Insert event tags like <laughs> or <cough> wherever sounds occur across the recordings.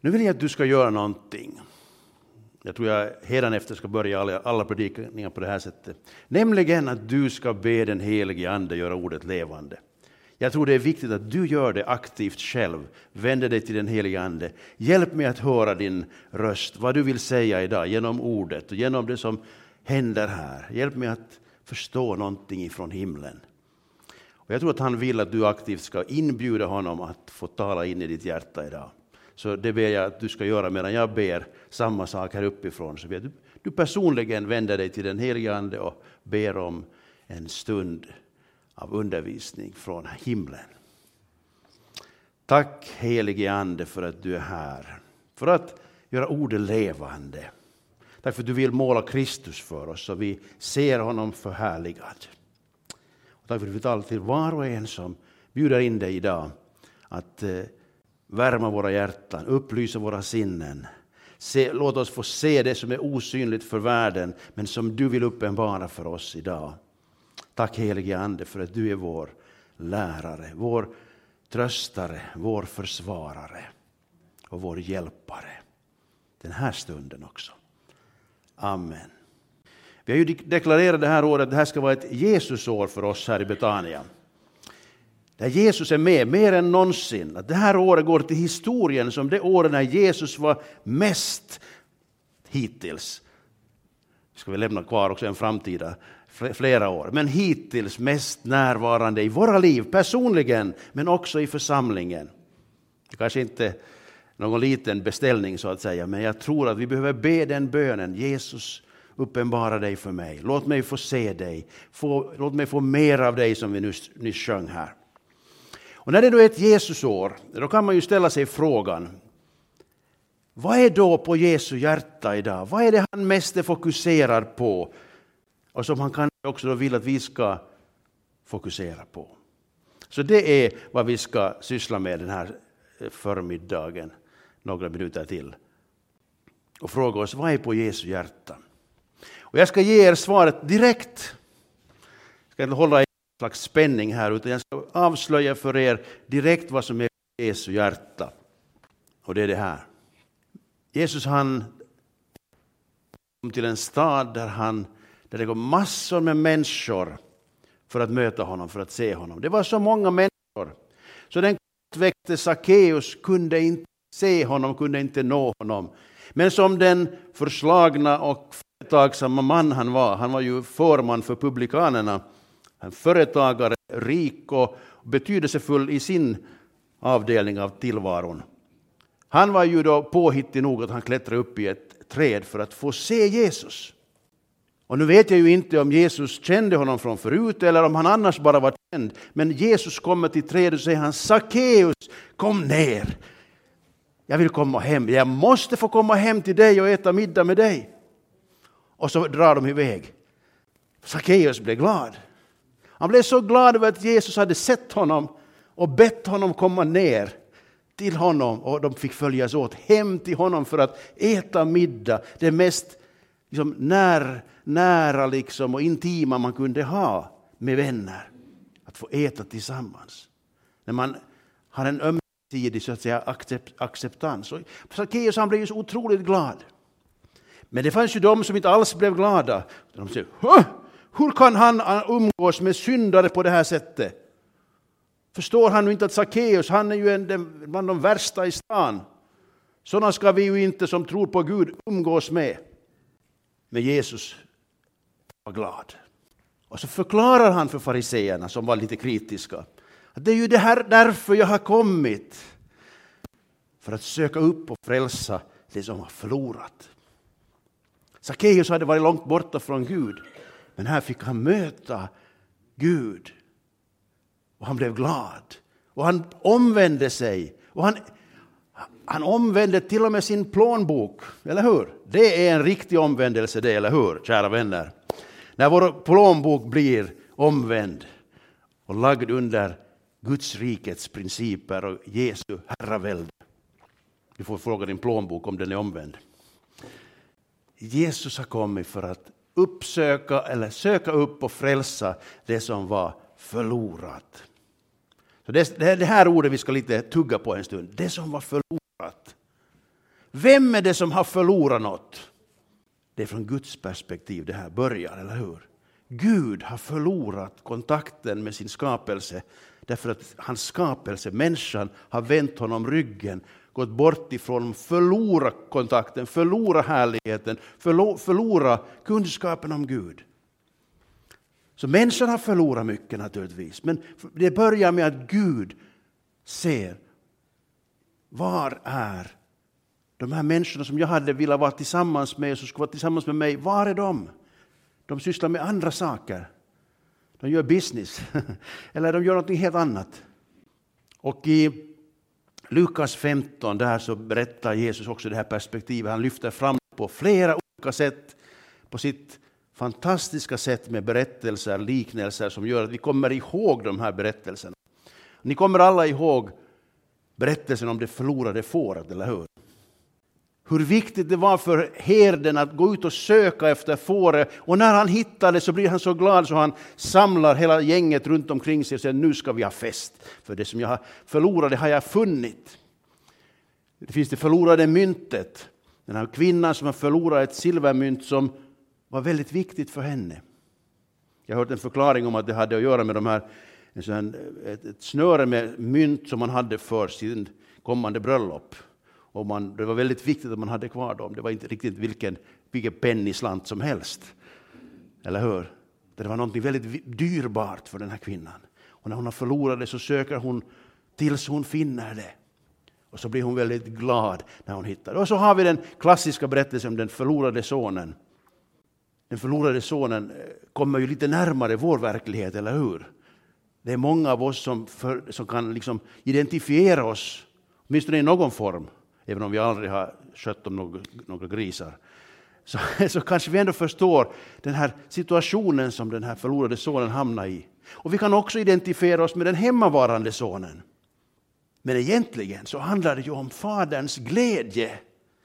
Nu vill jag att du ska göra någonting. Jag tror jag hädanefter ska börja alla, alla predikningar på det här sättet. Nämligen att du ska be den helige Ande göra ordet levande. Jag tror det är viktigt att du gör det aktivt själv. Vänder dig till den helige Ande. Hjälp mig att höra din röst, vad du vill säga idag genom ordet och genom det som händer här. Hjälp mig att förstå någonting ifrån himlen. Och jag tror att han vill att du aktivt ska inbjuda honom att få tala in i ditt hjärta idag. Så det ber jag att du ska göra medan jag ber samma sak här uppifrån. Så du, du personligen vänder dig till den helige Ande och ber om en stund av undervisning från himlen. Tack helige Ande för att du är här. För att göra ordet levande. Tack för att du vill måla Kristus för oss så vi ser honom förhärligad. Och tack för att du vill tala till var och en som bjuder in dig idag att eh, värma våra hjärtan, upplysa våra sinnen. Se, låt oss få se det som är osynligt för världen men som du vill uppenbara för oss idag. Tack helige Ande för att du är vår lärare, vår tröstare, vår försvarare och vår hjälpare. Den här stunden också. Amen. Vi har ju deklarerat det här året att det här ska vara ett Jesusår för oss här i Betania. Där Jesus är med mer än någonsin. Att det här året går till historien som det året när Jesus var mest hittills. Ska vi lämna kvar också en framtida flera år, men hittills mest närvarande i våra liv personligen, men också i församlingen. Det kanske inte någon liten beställning så att säga, men jag tror att vi behöver be den bönen. Jesus, uppenbara dig för mig. Låt mig få se dig. Få, låt mig få mer av dig som vi nyss, nyss sjöng här. Och när det då är ett Jesusår, då kan man ju ställa sig frågan, vad är då på Jesu hjärta idag? Vad är det han mest fokuserar på? Och som han kanske också vill att vi ska fokusera på. Så det är vad vi ska syssla med den här eh, förmiddagen, några minuter till. Och fråga oss, vad är på Jesu hjärta? Och jag ska ge er svaret direkt. Jag ska inte hålla slags spänning här, utan jag ska avslöja för er direkt vad som är Jesu hjärta. Och det är det här. Jesus han kom till en stad där, han, där det går massor med människor för att möta honom, för att se honom. Det var så många människor. Så den kortväxte Sackeus kunde inte se honom, kunde inte nå honom. Men som den förslagna och företagsamma man han var, han var ju förman för publikanerna, en företagare, rik och betydelsefull i sin avdelning av tillvaron. Han var ju då påhittig nog att han klättrade upp i ett träd för att få se Jesus. Och nu vet jag ju inte om Jesus kände honom från förut eller om han annars bara var känd. Men Jesus kommer till trädet och säger han Sackeus, kom ner. Jag vill komma hem. Jag måste få komma hem till dig och äta middag med dig. Och så drar de iväg. Sackeus blev glad. Han blev så glad över att Jesus hade sett honom och bett honom komma ner till honom och de fick följas åt hem till honom för att äta middag. Det mest liksom, när, nära liksom, och intima man kunde ha med vänner. Att få äta tillsammans. När man har en ömsesidig så att säga, accept, acceptans. Sackeus han blev ju så otroligt glad. Men det fanns ju de som inte alls blev glada. De säger, hur kan han eh, umgås med syndare på det här sättet? Förstår han nu inte att Sackeus, han är ju en, bland de värsta i stan. Sådana ska vi ju inte som tror på Gud umgås med. Men Jesus var glad. Och så förklarar han för fariseerna som var lite kritiska. Att det är ju det här därför jag har kommit. För att söka upp och frälsa det som har förlorat. Sackeus hade varit långt borta från Gud. Men här fick han möta Gud. Och han blev glad. Och han omvände sig. Och han, han omvände till och med sin plånbok. Eller hur? Det är en riktig omvändelse det, eller hur, kära vänner? När vår plånbok blir omvänd och lagd under Guds rikets principer och Jesu herravälde. Du får fråga din plånbok om den är omvänd. Jesus har kommit för att uppsöka eller söka upp och frälsa det som var förlorat. Så det det, det här ordet vi ska lite tugga på en stund. Det som var förlorat. Vem är det som har förlorat något? Det är från Guds perspektiv det här börjar, eller hur? Gud har förlorat kontakten med sin skapelse därför att hans skapelse, människan, har vänt honom ryggen, gått bort ifrån, förlorat kontakten, förlorat härligheten, förlorat kunskapen om Gud. Så människan har förlorat mycket naturligtvis, men det börjar med att Gud ser var är de här människorna som jag hade velat vara tillsammans med, som skulle vara tillsammans med mig, var är de? De sysslar med andra saker. De gör business, <laughs> eller de gör något helt annat. Och i Lukas 15 där så berättar Jesus också det här perspektivet. Han lyfter fram på flera olika sätt, på sitt fantastiska sätt med berättelser, liknelser som gör att vi kommer ihåg de här berättelserna. Ni kommer alla ihåg berättelsen om det förlorade fåret, eller hur? Hur viktigt det var för herden att gå ut och söka efter fåret. Och när han hittar det så blir han så glad så han samlar hela gänget runt omkring sig och säger nu ska vi ha fest. För det som jag har förlorat det har jag funnit. Det finns det förlorade myntet. Den här kvinnan som har förlorat ett silvermynt som var väldigt viktigt för henne. Jag har hört en förklaring om att det hade att göra med de här, en ett, ett snöre med mynt som man hade för sin kommande bröllop. Och man, det var väldigt viktigt att man hade kvar dem. Det var inte riktigt vilken, vilken pennislant som helst. Eller hur? Det var något väldigt dyrbart för den här kvinnan. Och när hon har förlorat det så söker hon tills hon finner det. Och så blir hon väldigt glad när hon hittar det. Och så har vi den klassiska berättelsen om den förlorade sonen. Den förlorade sonen eh, kommer ju lite närmare vår verklighet, eller hur? Det är många av oss som, för, som kan liksom identifiera oss, åtminstone i någon form, även om vi aldrig har skött om några, några grisar, så, <laughs> så kanske vi ändå förstår den här situationen som den här förlorade sonen hamnar i. Och vi kan också identifiera oss med den hemmavarande sonen. Men egentligen så handlar det ju om faderns glädje.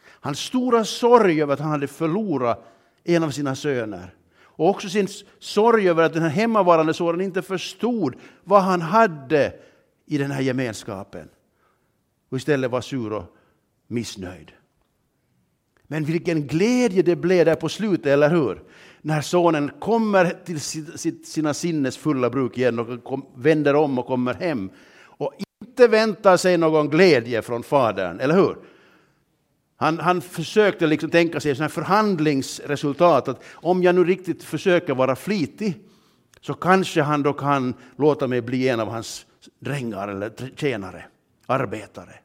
Hans stora sorg över att han hade förlorat en av sina söner. Och också sin sorg över att den här hemmavarande sonen inte förstod vad han hade i den här gemenskapen. Och istället var sur och missnöjd. Men vilken glädje det blev där på slutet, eller hur? När sonen kommer till sina sinnes fulla bruk igen och vänder om och kommer hem och inte väntar sig någon glädje från fadern, eller hur? Han, han försökte liksom tänka sig ett förhandlingsresultat, att om jag nu riktigt försöker vara flitig så kanske han då kan låta mig bli en av hans drängar eller tjänare, arbetare.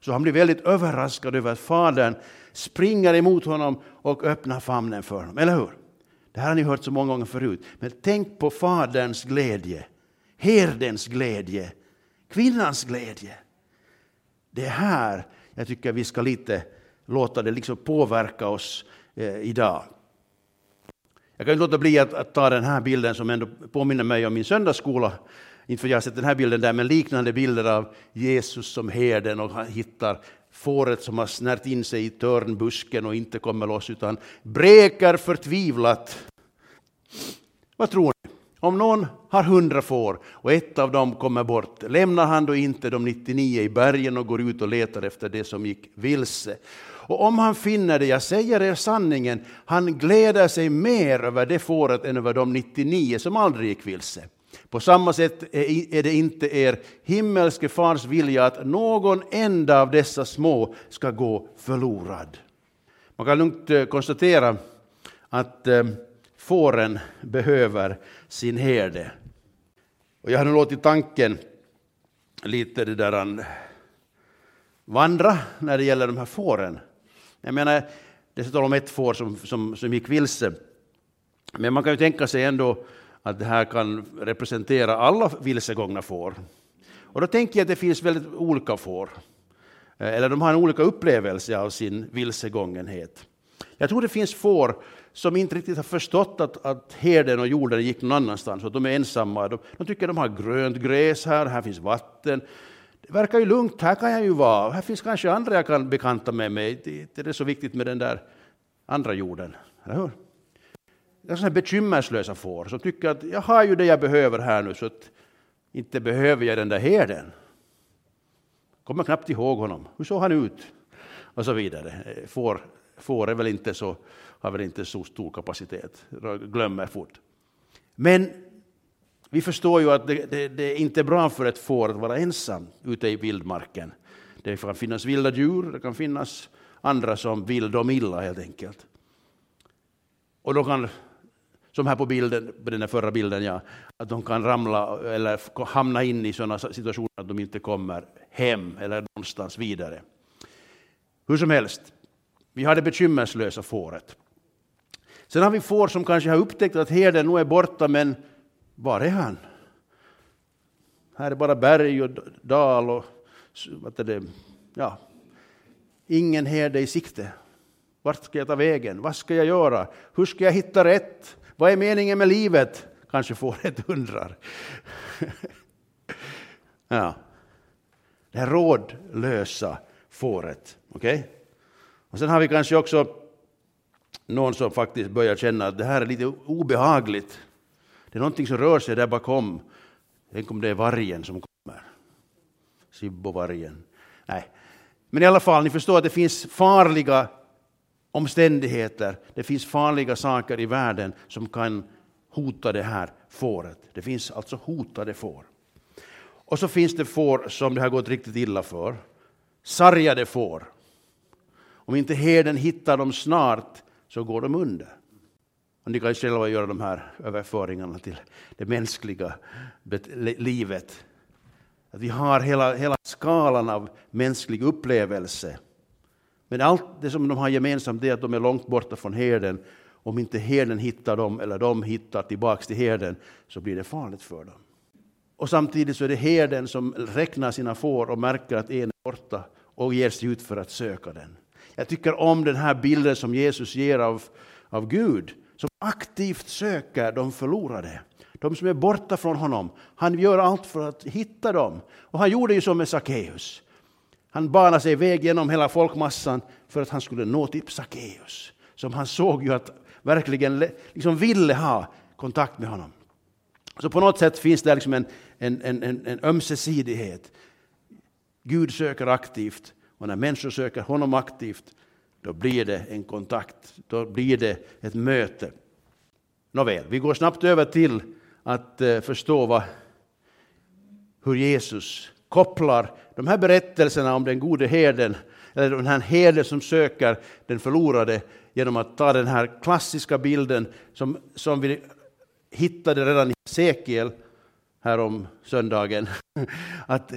Så han blir väldigt överraskad över att fadern springer emot honom och öppnar famnen för honom. Eller hur? Det här har ni hört så många gånger förut. Men tänk på faderns glädje, herdens glädje, kvinnans glädje. Det är här jag tycker vi ska lite låta det liksom påverka oss eh, idag. Jag kan inte låta bli att, att, ta den här bilden som ändå påminner mig om min söndagsskola inte för jag har sett den här bilden där, men liknande bilder av Jesus som herden och han hittar fåret som har snärt in sig i törnbusken och inte kommer loss utan bräker förtvivlat. Vad tror ni? Om någon har hundra får och ett av dem kommer bort, lämnar han då inte de 99 i bergen och går ut och letar efter det som gick vilse? Och om han finner det, jag säger er sanningen, han gläder sig mer över det fåret än över de 99 som aldrig gick vilse. På samma sätt är det inte er himmelske fars vilja att någon enda av dessa små ska gå förlorad. Man kan lugnt eh, konstatera att eh, fåren behöver sin herde. Och jag har nu låtit tanken lite det där vandra när det gäller de här fåren. Jag menar, det står om ett får som, som, som gick vilse. Men man kan ju tänka sig ändå att det här kan representera alla vilsegångna får. Och då tänker jag att det finns väldigt olika får. Eh, eller de har en olika upplevelse av sin vilsegångenhet. Jag tror det finns får som inte riktigt har förstått att, att herden och jorden gick någon annanstans, att de är ensamma. De, de tycker de har grönt gräs här, här finns vatten. Det verkar ju lugnt, här kan jag ju vara. Här finns kanske andra jag kan bekanta med mig. Det, det är så viktigt med den där andra jorden, eller hur? Sådana bekymmerslösa får som tycker att jag har ju det jag behöver här nu så att inte behöver jag den där herden. Kommer knappt ihåg honom. Hur såg han ut? och så vidare. Eh, får, får är väl inte så, har väl inte så stor kapacitet, glömmer fort. Men vi förstår ju att det, det, det, är inte bra för ett får att vara ensam ute i vildmarken. Det kan finnas vilda djur, det kan finnas andra som vill dem illa helt enkelt. Och då kan, som här på bilden, på den förra bilden, ja, att de kan ramla eller hamna in i sådana situationer att de inte kommer hem eller någonstans vidare. Hur som helst, vi har det bekymmerslösa fåret. Sen har vi får som kanske har upptäckt att herden nu är borta, men var är han? Här är bara berg och dal och vad är det, ja, ingen herde i sikte. Vart ska jag ta vägen? Vad ska jag göra? Hur ska jag hitta rätt? Vad är meningen med livet? Kanske fåret undrar. <laughs> ja. Det här rådlösa fåret. Okay? Och sen har vi kanske också någon som faktiskt börjar känna att det här är lite obehagligt. Det är någonting som rör sig där bakom. Tänk om det är vargen som kommer. Sibbovargen. Nej. Men i alla fall, ni förstår att det finns farliga omständigheter, det finns farliga saker i världen som kan hota det här fåret. Det finns alltså hotade får. Och så finns det får som det har gått riktigt illa för. Sargade får. Om inte herden hittar dem snart så går de under. Och ni kan själva göra de här överföringarna till det mänskliga livet. Att vi har hela, hela skalan av mänsklig upplevelse. Men allt det som de har gemensamt är att de är långt borta från herden. Om inte herden hittar dem eller de hittar tillbaks till herden så blir det farligt för dem. Och samtidigt så är det herden som räknar sina får och märker att en är borta och ger sig ut för att söka den. Jag tycker om den här bilden som Jesus ger av, av Gud som aktivt söker de förlorade. De som är borta från honom. Han gör allt för att hitta dem. Och han gjorde ju så med Sackeus. Han banade sig väg genom hela folkmassan för att han skulle nå till Sackeus. Som han såg ju att verkligen liksom ville ha kontakt med honom. Så på något sätt finns det liksom en, en, en, en ömsesidighet. Gud söker aktivt och när människor söker honom aktivt då blir det en kontakt, då blir det ett möte. Nåväl, vi går snabbt över till att eh, förstå vad, hur Jesus kopplar de här berättelserna om den gode herden, eller den här herden som söker den förlorade, genom att ta den här klassiska bilden som, som vi hittade redan i Sekiel här om söndagen. <laughs> Att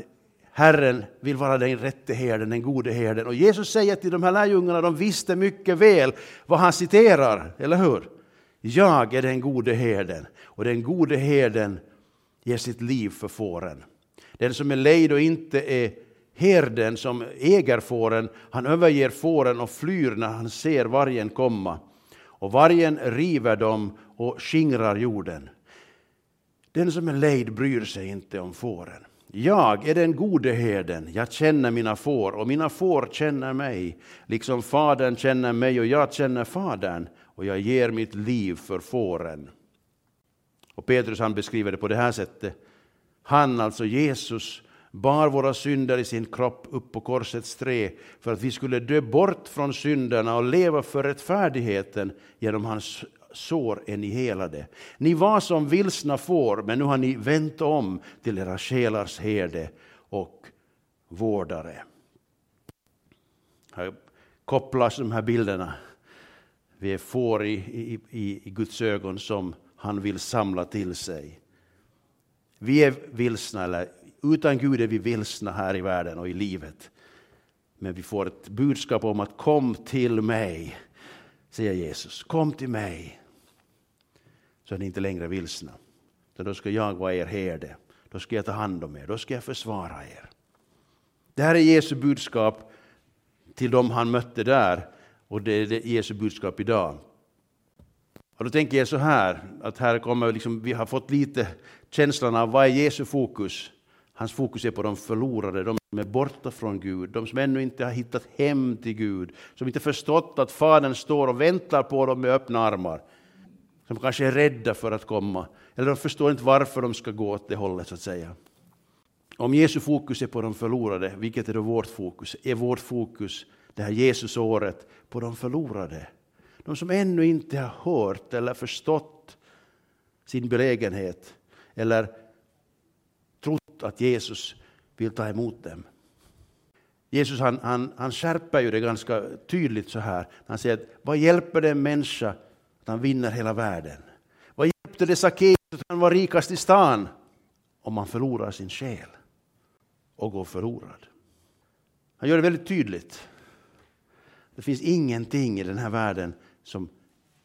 Herren vill vara den rätte herden, den gode herden. Och Jesus säger till de här lärjungarna, de visste mycket väl vad han citerar, eller hur? Jag är den gode herden och den gode herden ger sitt liv för fåren. Den som är lejd och inte är herden som äger fåren, han överger fåren och flyr när han ser vargen komma. Och vargen river dem och skingrar jorden. Den som är lejd bryr sig inte om fåren. Jag är den gode herden, jag känner mina får och mina får känner mig, liksom Fadern känner mig och jag känner Fadern och jag ger mitt liv för fåren. Och Petrus han beskriver det på det här sättet. Han, alltså Jesus, bar våra synder i sin kropp upp på korsets trä för att vi skulle dö bort från synderna och leva för rättfärdigheten genom hans sår är ni helade. Ni var som vilsna får, men nu har ni vänt om till era själars herde och vårdare. Här kopplas de här bilderna. Vi är får i, i, i Guds ögon som han vill samla till sig. Vi är vilsna, eller utan Gud är vi vilsna här i världen och i livet. Men vi får ett budskap om att kom till mig, säger Jesus. Kom till mig så är ni inte längre vilsna. Så då ska jag vara er herde. Då ska jag ta hand om er. Då ska jag försvara er. Det här är Jesu budskap till dem han mötte där och det är Jesu budskap idag. Och då tänker jag så här, att här kommer liksom, vi har fått lite känslan av vad är Jesu fokus? Hans fokus är på de förlorade, de som är borta från Gud, de som ännu inte har hittat hem till Gud, som inte förstått att Fadern står och väntar på dem med öppna armar som kanske är rädda för att komma, eller de förstår inte varför de ska gå åt det hållet så att säga. Om Jesu fokus är på de förlorade, vilket är då vårt fokus? Är vårt fokus det här Jesusåret på de förlorade. De som ännu inte har hört eller förstått sin belägenhet eller trott att Jesus vill ta emot dem. Jesus han, han, han skärper ju det ganska tydligt så här. Han säger att vad hjälper det en människa att han vinner hela världen? Vad hjälpte det Sackeus att han var rikast i stan om man förlorar sin själ och går förlorad? Han gör det väldigt tydligt. Det finns ingenting i den här världen som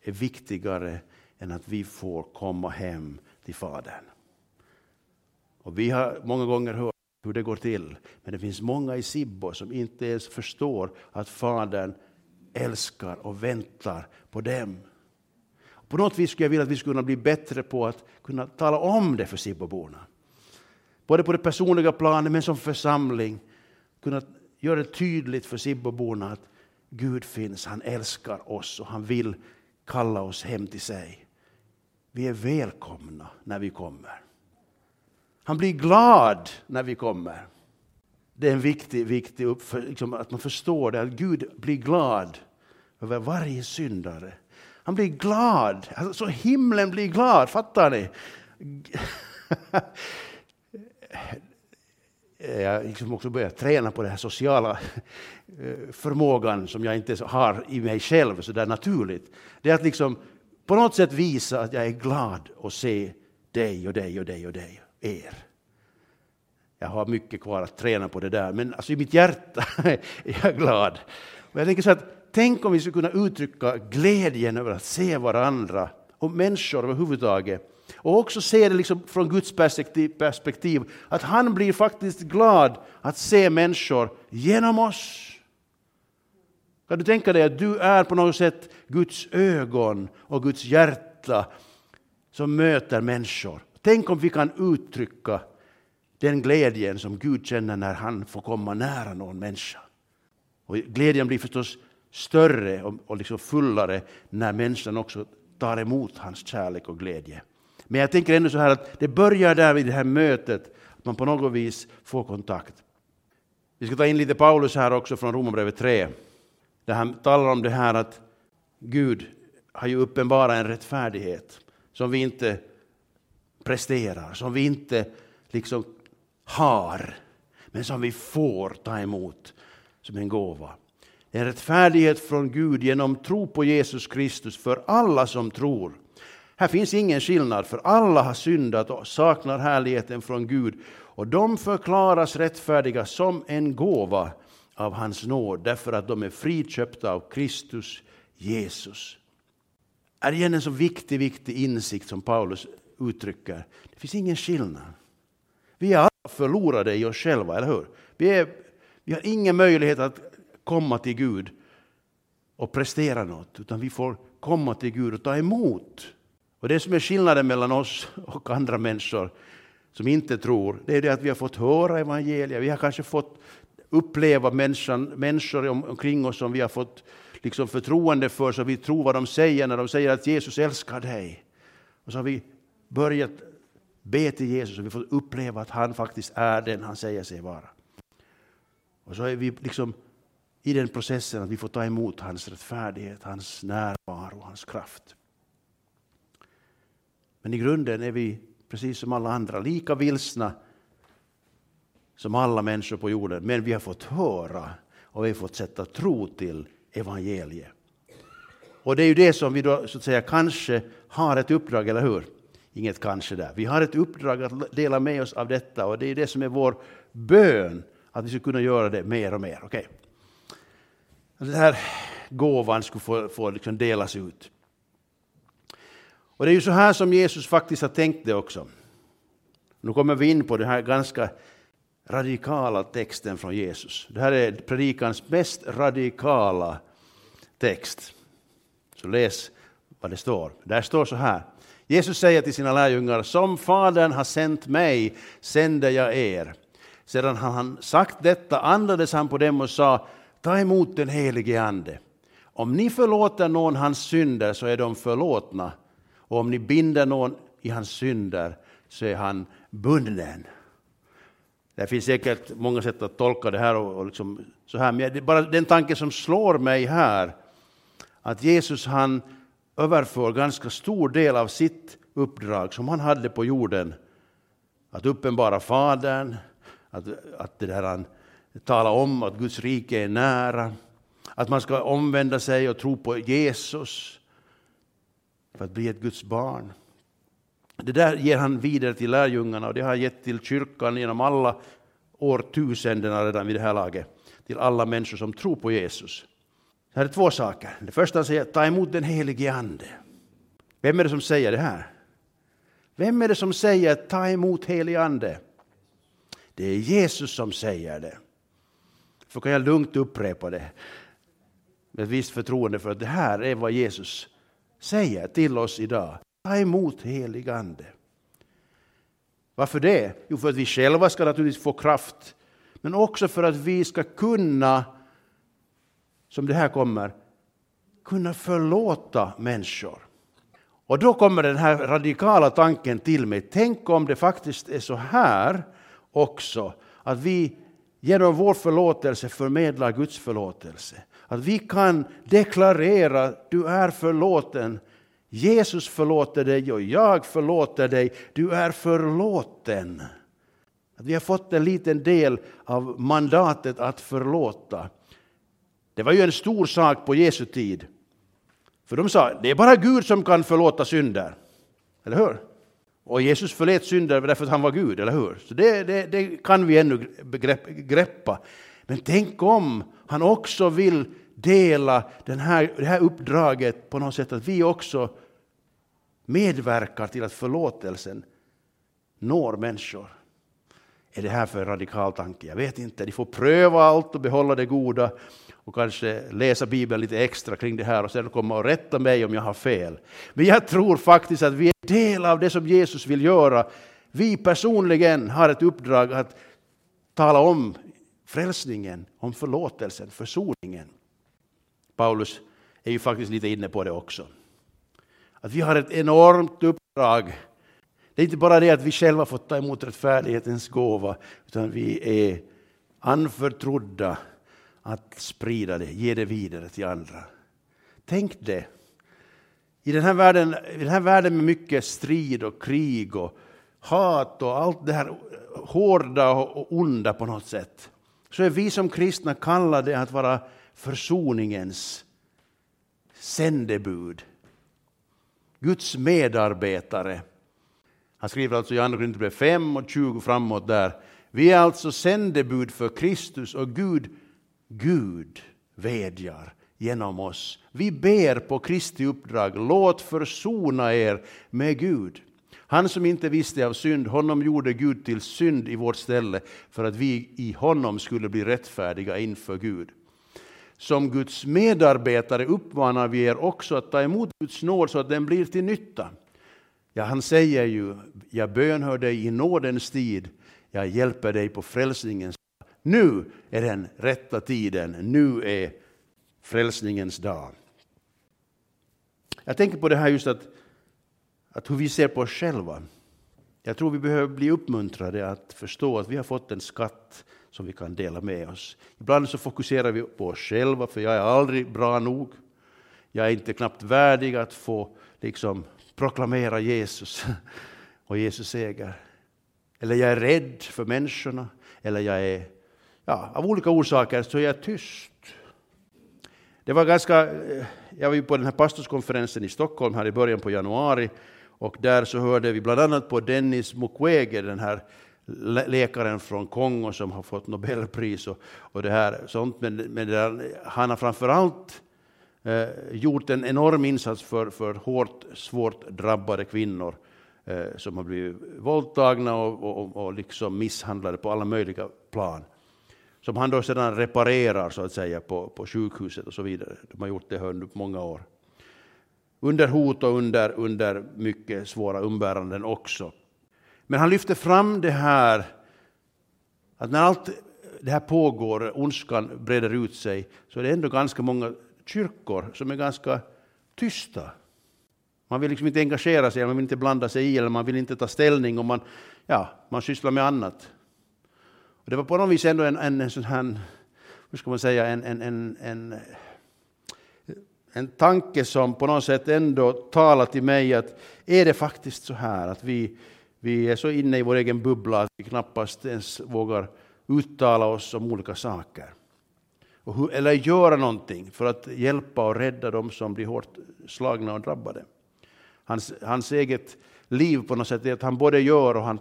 är viktigare än att vi får komma hem till Fadern. Och vi har många gånger hört hur det går till. Men det finns många i Sibbo som inte ens förstår att Fadern älskar och väntar på dem. På något vis skulle jag vilja att vi skulle kunna bli bättre på att kunna tala om det för Sibboborna. Både på det personliga planet men som församling. Kunna göra det tydligt för Sibboborna att Gud finns, han älskar oss och han vill kalla oss hem till sig. Vi är välkomna när vi kommer. Han blir glad när vi kommer. Det är en viktig, viktig uppför, liksom, att man förstår det, att Gud blir glad över varje syndare. Han blir glad, alltså, så himlen blir glad, fattar ni? Eh, jag liksom också börjat träna på den här sociala eh, förmågan som jag inte har i mig själv så där naturligt. Det är att liksom på något sätt visa att jag är glad att se dig och dig och dig och dig er. Jag har mycket kvar att träna på det där, men alltså i mitt hjärta <laughs> är jag glad. Och jag tänker så att, tänk om vi skulle kunna uttrycka glädjen över att se varandra och människor överhuvudtaget. Och också se det liksom från Guds perspektiv, perspektiv, att han blir faktiskt glad att se människor genom oss. Kan du tänka dig att du är på något sätt Guds ögon och Guds hjärta som möter människor? Tänk om vi kan uttrycka den glädjen som Gud känner när han får komma nära någon människa. Och glädjen blir förstås större och liksom fullare när människan också tar emot hans kärlek och glädje. Men jag tänker ändå så här att det börjar där vid det här mötet, att man på något vis får kontakt. Vi ska ta in lite Paulus här också från Romarbrevet 3, där han talar om det här att Gud har ju uppenbarat en rättfärdighet som vi inte presterar, som vi inte liksom har, men som vi får ta emot som en gåva. En rättfärdighet från Gud genom tro på Jesus Kristus för alla som tror. Här finns ingen skillnad, för alla har syndat och saknar härligheten från Gud. Och de förklaras rättfärdiga som en gåva av hans nåd, därför att de är friköpta av Kristus Jesus. Det Är igen en så viktig, viktig insikt som Paulus uttrycker. Det finns ingen skillnad. Vi är alla förlorade i oss själva, eller hur? Vi, är, vi har ingen möjlighet att komma till Gud och prestera något, utan vi får komma till Gud och ta emot. Och det som är skillnaden mellan oss och andra människor som inte tror, det är det att vi har fått höra evangeliet, vi har kanske fått uppleva människan, människor omkring oss som vi har fått liksom förtroende för, så vi tror vad de säger när de säger att Jesus älskar dig. Och så har vi börjat be till Jesus och vi får uppleva att han faktiskt är den han säger sig vara. Och så är vi liksom i den processen att vi får ta emot hans rättfärdighet, hans närvaro, hans kraft. Men i grunden är vi precis som alla andra lika vilsna som alla människor på jorden. Men vi har fått höra och vi har fått sätta tro till evangeliet. Och det är ju det som vi då så att säga kanske har ett uppdrag, eller hur? Inget kanske där. Vi har ett uppdrag att dela med oss av detta och det är det som är vår bön, att vi ska kunna göra det mer och mer. Okay. Den här gåvan skulle få, få liksom delas ut. Och det är ju så här som Jesus faktiskt har tänkt det också. Nu kommer vi in på den här ganska radikala texten från Jesus. Det här är predikans mest radikala text. Så läs vad det står. Där står så här. Jesus säger till sina lärjungar, som Fadern har sänt mig sänder jag er. Sedan han sagt detta andades han på dem och sa, ta emot den helige Ande. Om ni förlåter någon hans synder så är de förlåtna, och om ni binder någon i hans synder så är han bunden. Det finns säkert många sätt att tolka det här. Och, liksom så här. Men det är bara den tanke som slår mig här, att Jesus han överför ganska stor del av sitt uppdrag som han hade på jorden, att uppenbara Fadern, att, att det där han talar om att Guds rike är nära, att man ska omvända sig och tro på Jesus för att bli ett Guds barn. Det där ger han vidare till lärjungarna och det har han gett till kyrkan genom alla årtusendena redan vid det här laget. Till alla människor som tror på Jesus. Här är två saker. Det första han säger, ta emot den helige Ande. Vem är det som säger det här? Vem är det som säger ta emot helig Ande? Det är Jesus som säger det. För kan jag lugnt upprepa det med ett visst förtroende för att det här är vad Jesus säger till oss idag. Ta emot helig Ande. Varför det? Jo, för att vi själva ska naturligtvis få kraft, men också för att vi ska kunna, som det här kommer, kunna förlåta människor. Och då kommer den här radikala tanken till mig. Tänk om det faktiskt är så här också, att vi genom vår förlåtelse förmedlar Guds förlåtelse. Att vi kan deklarera du är förlåten. Jesus förlåter dig och jag förlåter dig. Du är förlåten. Att vi har fått en liten del av mandatet att förlåta. Det var ju en stor sak på Jesu tid. För de sa, det är bara Gud som kan förlåta synder. Eller hur? Och Jesus förlät synder därför att han var Gud, eller hur? Så det, det, det kan vi ännu greppa. Men tänk om han också vill dela den här, det här uppdraget på något sätt, att vi också medverkar till att förlåtelsen når människor. Är det här för en radikal tanke? Jag vet inte. De får pröva allt och behålla det goda och kanske läsa Bibeln lite extra kring det här och sen komma och rätta mig om jag har fel. Men jag tror faktiskt att vi är del av det som Jesus vill göra. Vi personligen har ett uppdrag att tala om frälsningen, om förlåtelsen, försoningen. Paulus är ju faktiskt lite inne på det också. Att vi har ett enormt uppdrag. Det är inte bara det att vi själva får ta emot rättfärdighetens gåva, utan vi är anförtrodda att sprida det, ge det vidare till andra. Tänk det. I den här världen, i den här världen med mycket strid och krig och hat och allt det här hårda och onda på något sätt, så är vi som kristna kallade att vara försoningens sändebud. Guds medarbetare. Han skriver alltså i Andra Korinthierbrevet 5 och 20 framåt där. Vi är alltså sändebud för Kristus och Gud Gud vädjar genom oss. Vi ber på Kristi uppdrag, låt försona er med Gud. Han som inte visste av synd, honom gjorde Gud till synd i vårt ställe för att vi i honom skulle bli rättfärdiga inför Gud. Som Guds medarbetare uppmanar vi er också att ta emot Guds nåd så att den blir till nytta. Ja, han säger ju, jag bönhör dig i nådens tid, jag hjälper dig på frälsningens dag. nu är den rätta tiden, nu är frälsningens dag. Jag tänker på det här just att, att hur vi ser på oss själva. Jag tror vi behöver bli uppmuntrade att förstå att vi har fått en skatt som vi kan dela med oss. Ibland så fokuserar vi på oss själva, för jag är aldrig bra nog. Jag är inte knappt värdig att få liksom, proklamera Jesus och Jesus seger. Eller jag är rädd för människorna, eller jag är ja, av olika orsaker så är jag tyst. Det var ganska, eh, jag var ju på den här pastorskonferensen i Stockholm här i början på januari och där så hörde vi bland annat på Dennis Mukwege, den här läkaren från Kongo som har fått Nobelpris och, och det här sånt. Men, men där, han har framförallt eh, gjort en enorm insats för, för hårt, svårt drabbade kvinnor eh, som har blivit våldtagna och, och, och liksom misshandlade på alla möjliga plan som han då sedan reparerar så att säga på, på sjukhuset och så vidare. De har gjort det under många år. Under hot och under, under mycket svåra umbäranden också. Men han lyfter fram det här att när allt det här pågår, ondskan breder ut sig, så är det ändå ganska många kyrkor som är ganska tysta. Man vill liksom inte engagera sig, man vill inte blanda sig i, eller man vill inte ta ställning, och man, ja, man sysslar med annat. Och det var på något vis ändå en, en, en sån här, hur ska man säga, en, en, en, en, en tanke som på något sätt ändå talar till mig att är det faktiskt så här att vi, vi är så inne i vår egen bubbla att vi knappast ens vågar uttala oss om olika saker. Hur, eller göra någonting för att hjälpa och rädda dem som blir hårt slagna och drabbade. Hans, hans eget liv på något sätt är att han både gör och han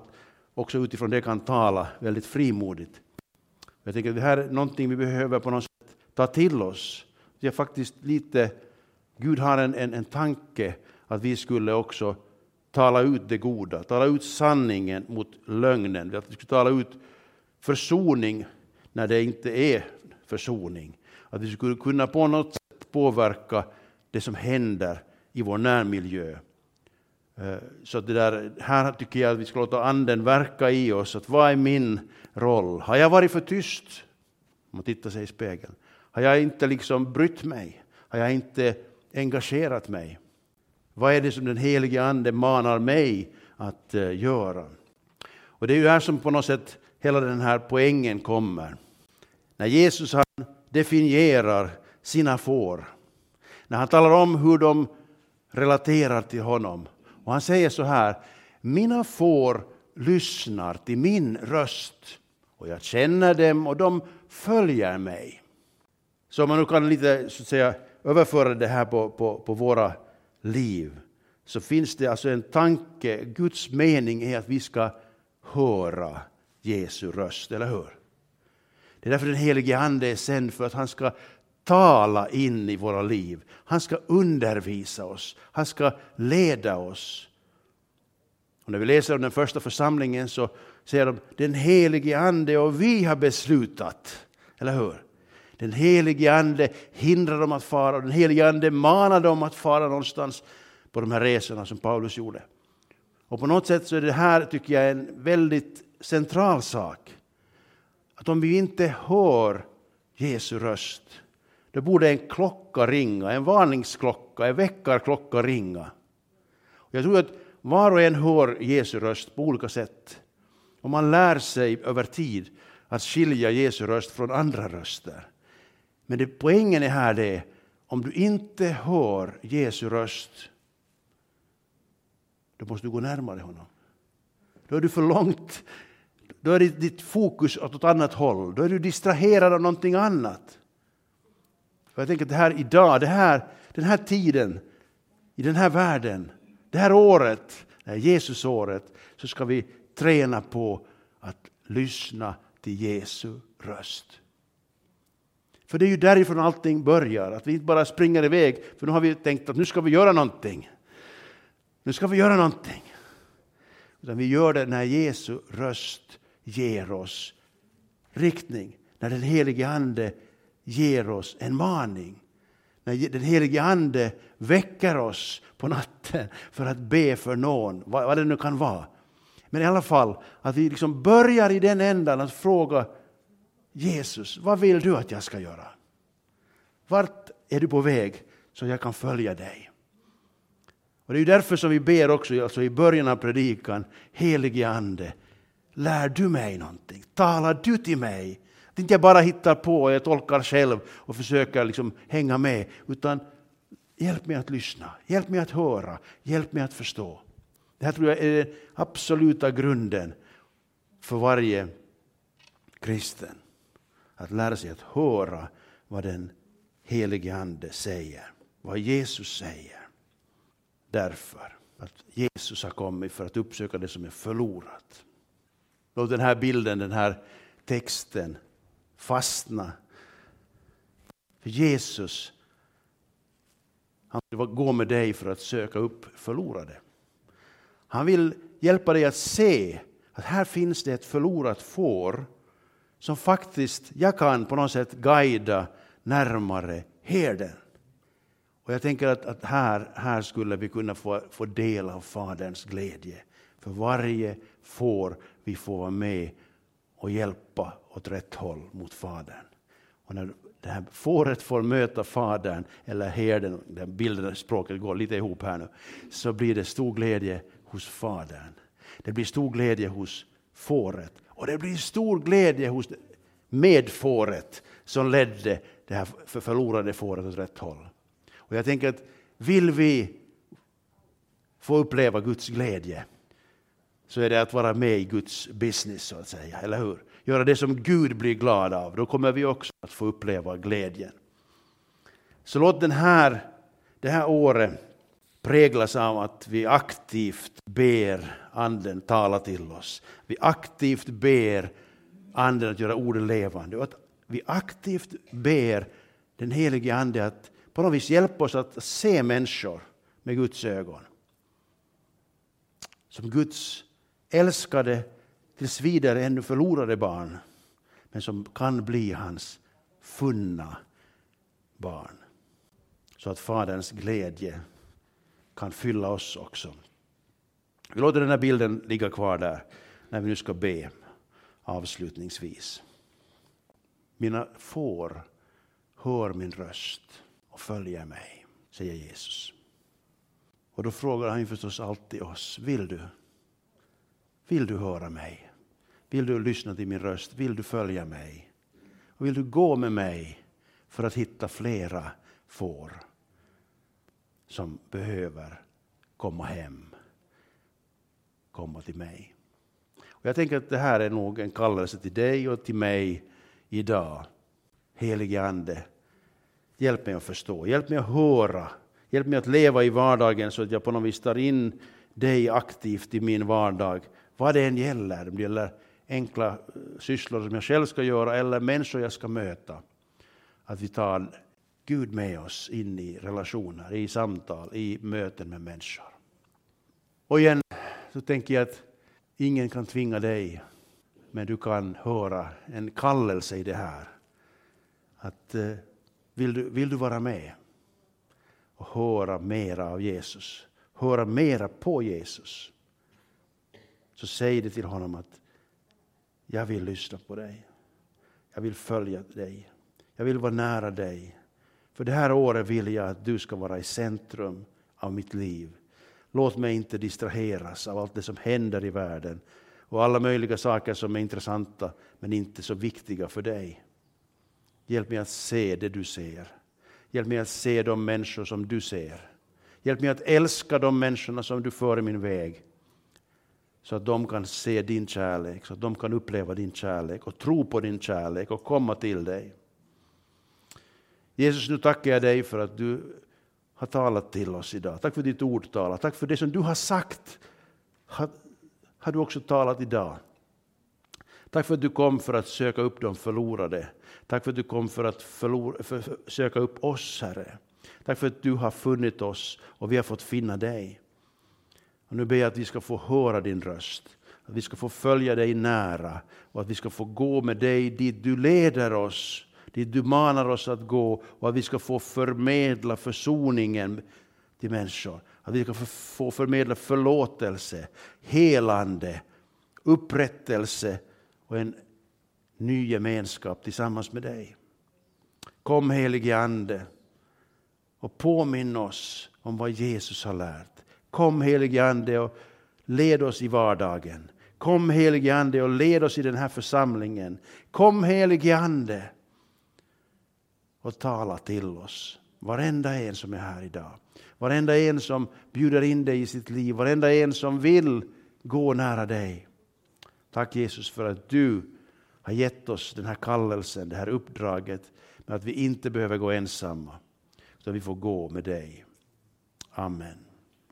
också utifrån det kan tala väldigt frimodigt. Jag tänker att det här är någonting vi behöver på något sätt ta till oss. Jag faktiskt lite, Gud har en, en, en tanke att vi skulle också tala ut det goda, tala ut sanningen mot lögnen, att vi skulle tala ut försoning när det inte är försoning. Att vi skulle kunna på något sätt påverka det som händer i vår närmiljö. Eh, så det där, här tycker jag att vi ska låta anden verka i oss. Att vad är min roll? Har jag varit för tyst? Om man tittar sig i spegeln. Har jag inte liksom brytt mig? Har jag inte engagerat mig? Vad är det som den helige ande manar mig att eh, göra? Och det är ju här som på något sätt hela den här poängen kommer. När Jesus han definierar sina får, när han talar om hur de relaterar till honom. Och han säger så här, mina får lyssnar till min röst och jag känner dem och de följer mig. Så om man nu kan lite så att säga, överföra det här på, på, på våra liv så finns det alltså en tanke, Guds mening är att vi ska höra Jesu röst, eller hur? Det är därför den helige Ande är sänd, för att han ska tala in i våra liv. Han ska undervisa oss, han ska leda oss. Och när vi läser om den första församlingen så säger de den helige Ande och vi har beslutat. Eller hur? Den helige Ande hindrar dem att fara och den helige Ande manar dem att fara någonstans på de här resorna som Paulus gjorde. Och på något sätt så är det här, tycker jag, en väldigt central sak. Att om vi inte hör Jesu röst, då borde en klocka ringa, en varningsklocka, en väckarklocka ringa. Jag tror att var och en hör Jesu röst på olika sätt. Och man lär sig över tid att skilja Jesu röst från andra röster. Men det, poängen är här det, om du inte hör Jesu röst, då måste du gå närmare honom. Då är du för långt då är ditt fokus åt ett annat håll. Då är du distraherad av någonting annat. För jag tänker att det här idag, det här, den här tiden, i den här världen, det här året, det här Jesusåret, så ska vi träna på att lyssna till Jesu röst. För det är ju därifrån allting börjar, att vi inte bara springer iväg, för nu har vi tänkt att nu ska vi göra någonting. Nu ska vi göra någonting. Utan vi gör det när Jesu röst ger oss riktning, när den helige Ande ger oss en maning. När den helige Ande väcker oss på natten för att be för någon, vad det nu kan vara. Men i alla fall, att vi liksom börjar i den ändan att fråga Jesus, vad vill du att jag ska göra? Vart är du på väg så jag kan följa dig? Och Det är därför som vi ber också alltså i början av predikan, helige Ande, lär du mig någonting? Talar du till mig? Att inte jag bara hittar på och jag tolkar själv och försöker liksom hänga med, utan hjälp mig att lyssna, hjälp mig att höra, hjälp mig att förstå. Det här tror jag är den absoluta grunden för varje kristen. Att lära sig att höra vad den helige Ande säger, vad Jesus säger. Därför att Jesus har kommit för att uppsöka det som är förlorat. Låt den här bilden, den här texten fastna. För Jesus, han vill gå med dig för att söka upp förlorade. Han vill hjälpa dig att se att här finns det ett förlorat får som faktiskt jag kan på något sätt guida närmare herden. Och jag tänker att, att, här, här skulle vi kunna få, få del av Faderns glädje. För varje får vi får vara med och hjälpa åt rätt håll mot Fadern. Och när det här fåret får möta Fadern, eller herden, den bilden, språket går lite ihop här nu, så blir det stor glädje hos Fadern. Det blir stor glädje hos fåret och det blir stor glädje hos medfåret som ledde det här förlorade fåret åt rätt håll. Och jag tänker att vill vi få uppleva Guds glädje så är det att vara med i Guds business, så att säga. Eller hur? Göra det som Gud blir glad av. Då kommer vi också att få uppleva glädjen. Så låt den här, det här året präglas av att vi aktivt ber Anden tala till oss. Vi aktivt ber Anden att göra orden levande. Och att vi aktivt ber den helige Ande att på något vis hjälpa oss att se människor med Guds ögon. Som Guds älskade, tills vidare ännu förlorade barn, men som kan bli hans funna barn. Så att Faderns glädje kan fylla oss också. Vi låter den här bilden ligga kvar där när vi nu ska be avslutningsvis. Mina får hör min röst och följer mig, säger Jesus. Och då frågar han förstås alltid oss, vill du? Vill du höra mig? Vill du lyssna till min röst? Vill du följa mig? Och vill du gå med mig för att hitta flera får som behöver komma hem, komma till mig? Och jag tänker att det här är nog en kallelse till dig och till mig idag. Helige Ande, hjälp mig att förstå, hjälp mig att höra, hjälp mig att leva i vardagen så att jag på något vis tar in dig aktivt i min vardag vad det än gäller, om det gäller enkla eh, sysslor som jag själv ska göra eller människor jag ska möta. Att vi tar Gud med oss in i relationer, i samtal, i möten med människor. Och igen så tänker jag att ingen kan tvinga dig, men du kan höra en kallelse i det här. Att eh, vill du, vill du vara med och höra mera av Jesus, höra mera på Jesus, så säg det till honom att jag vill lyssna på dig. Jag vill följa dig. Jag vill vara nära dig. För det här året vill jag att du ska vara i centrum av mitt liv. Låt mig inte distraheras av allt det som händer i världen och alla möjliga saker som är intressanta men inte så viktiga för dig. Hjälp mig att se det du ser. Hjälp mig att se de människor som du ser. Hjälp mig att älska de människorna som du för i min väg så att de kan se din kärlek, så att de kan uppleva din kärlek och tro på din kärlek och komma till dig. Jesus, nu tackar jag dig för att du har talat till oss idag. Tack för ditt ord tala. Tack för det som du har sagt har, har du också talat idag. Tack för att du kom för att söka upp de förlorade. Tack för att du kom för att förlora, för, för, söka upp oss, Herre. Tack för att du har funnit oss och vi har fått finna dig. Och nu ber jag att vi ska få höra din röst, att vi ska få följa dig nära och att vi ska få gå med dig dit du leder oss, dit du manar oss att gå och att vi ska få förmedla försoningen till människor. Att vi ska få förmedla förlåtelse, helande, upprättelse och en ny gemenskap tillsammans med dig. Kom helige Ande och påminn oss om vad Jesus har lärt. Kom helige Ande och led oss i vardagen. Kom helige Ande och led oss i den här församlingen. Kom helige Ande och tala till oss. Varenda en som är här idag. Varenda en som bjuder in dig i sitt liv. Varenda en som vill gå nära dig. Tack Jesus för att du har gett oss den här kallelsen, det här uppdraget. Men att vi inte behöver gå ensamma. Utan vi får gå med dig. Amen.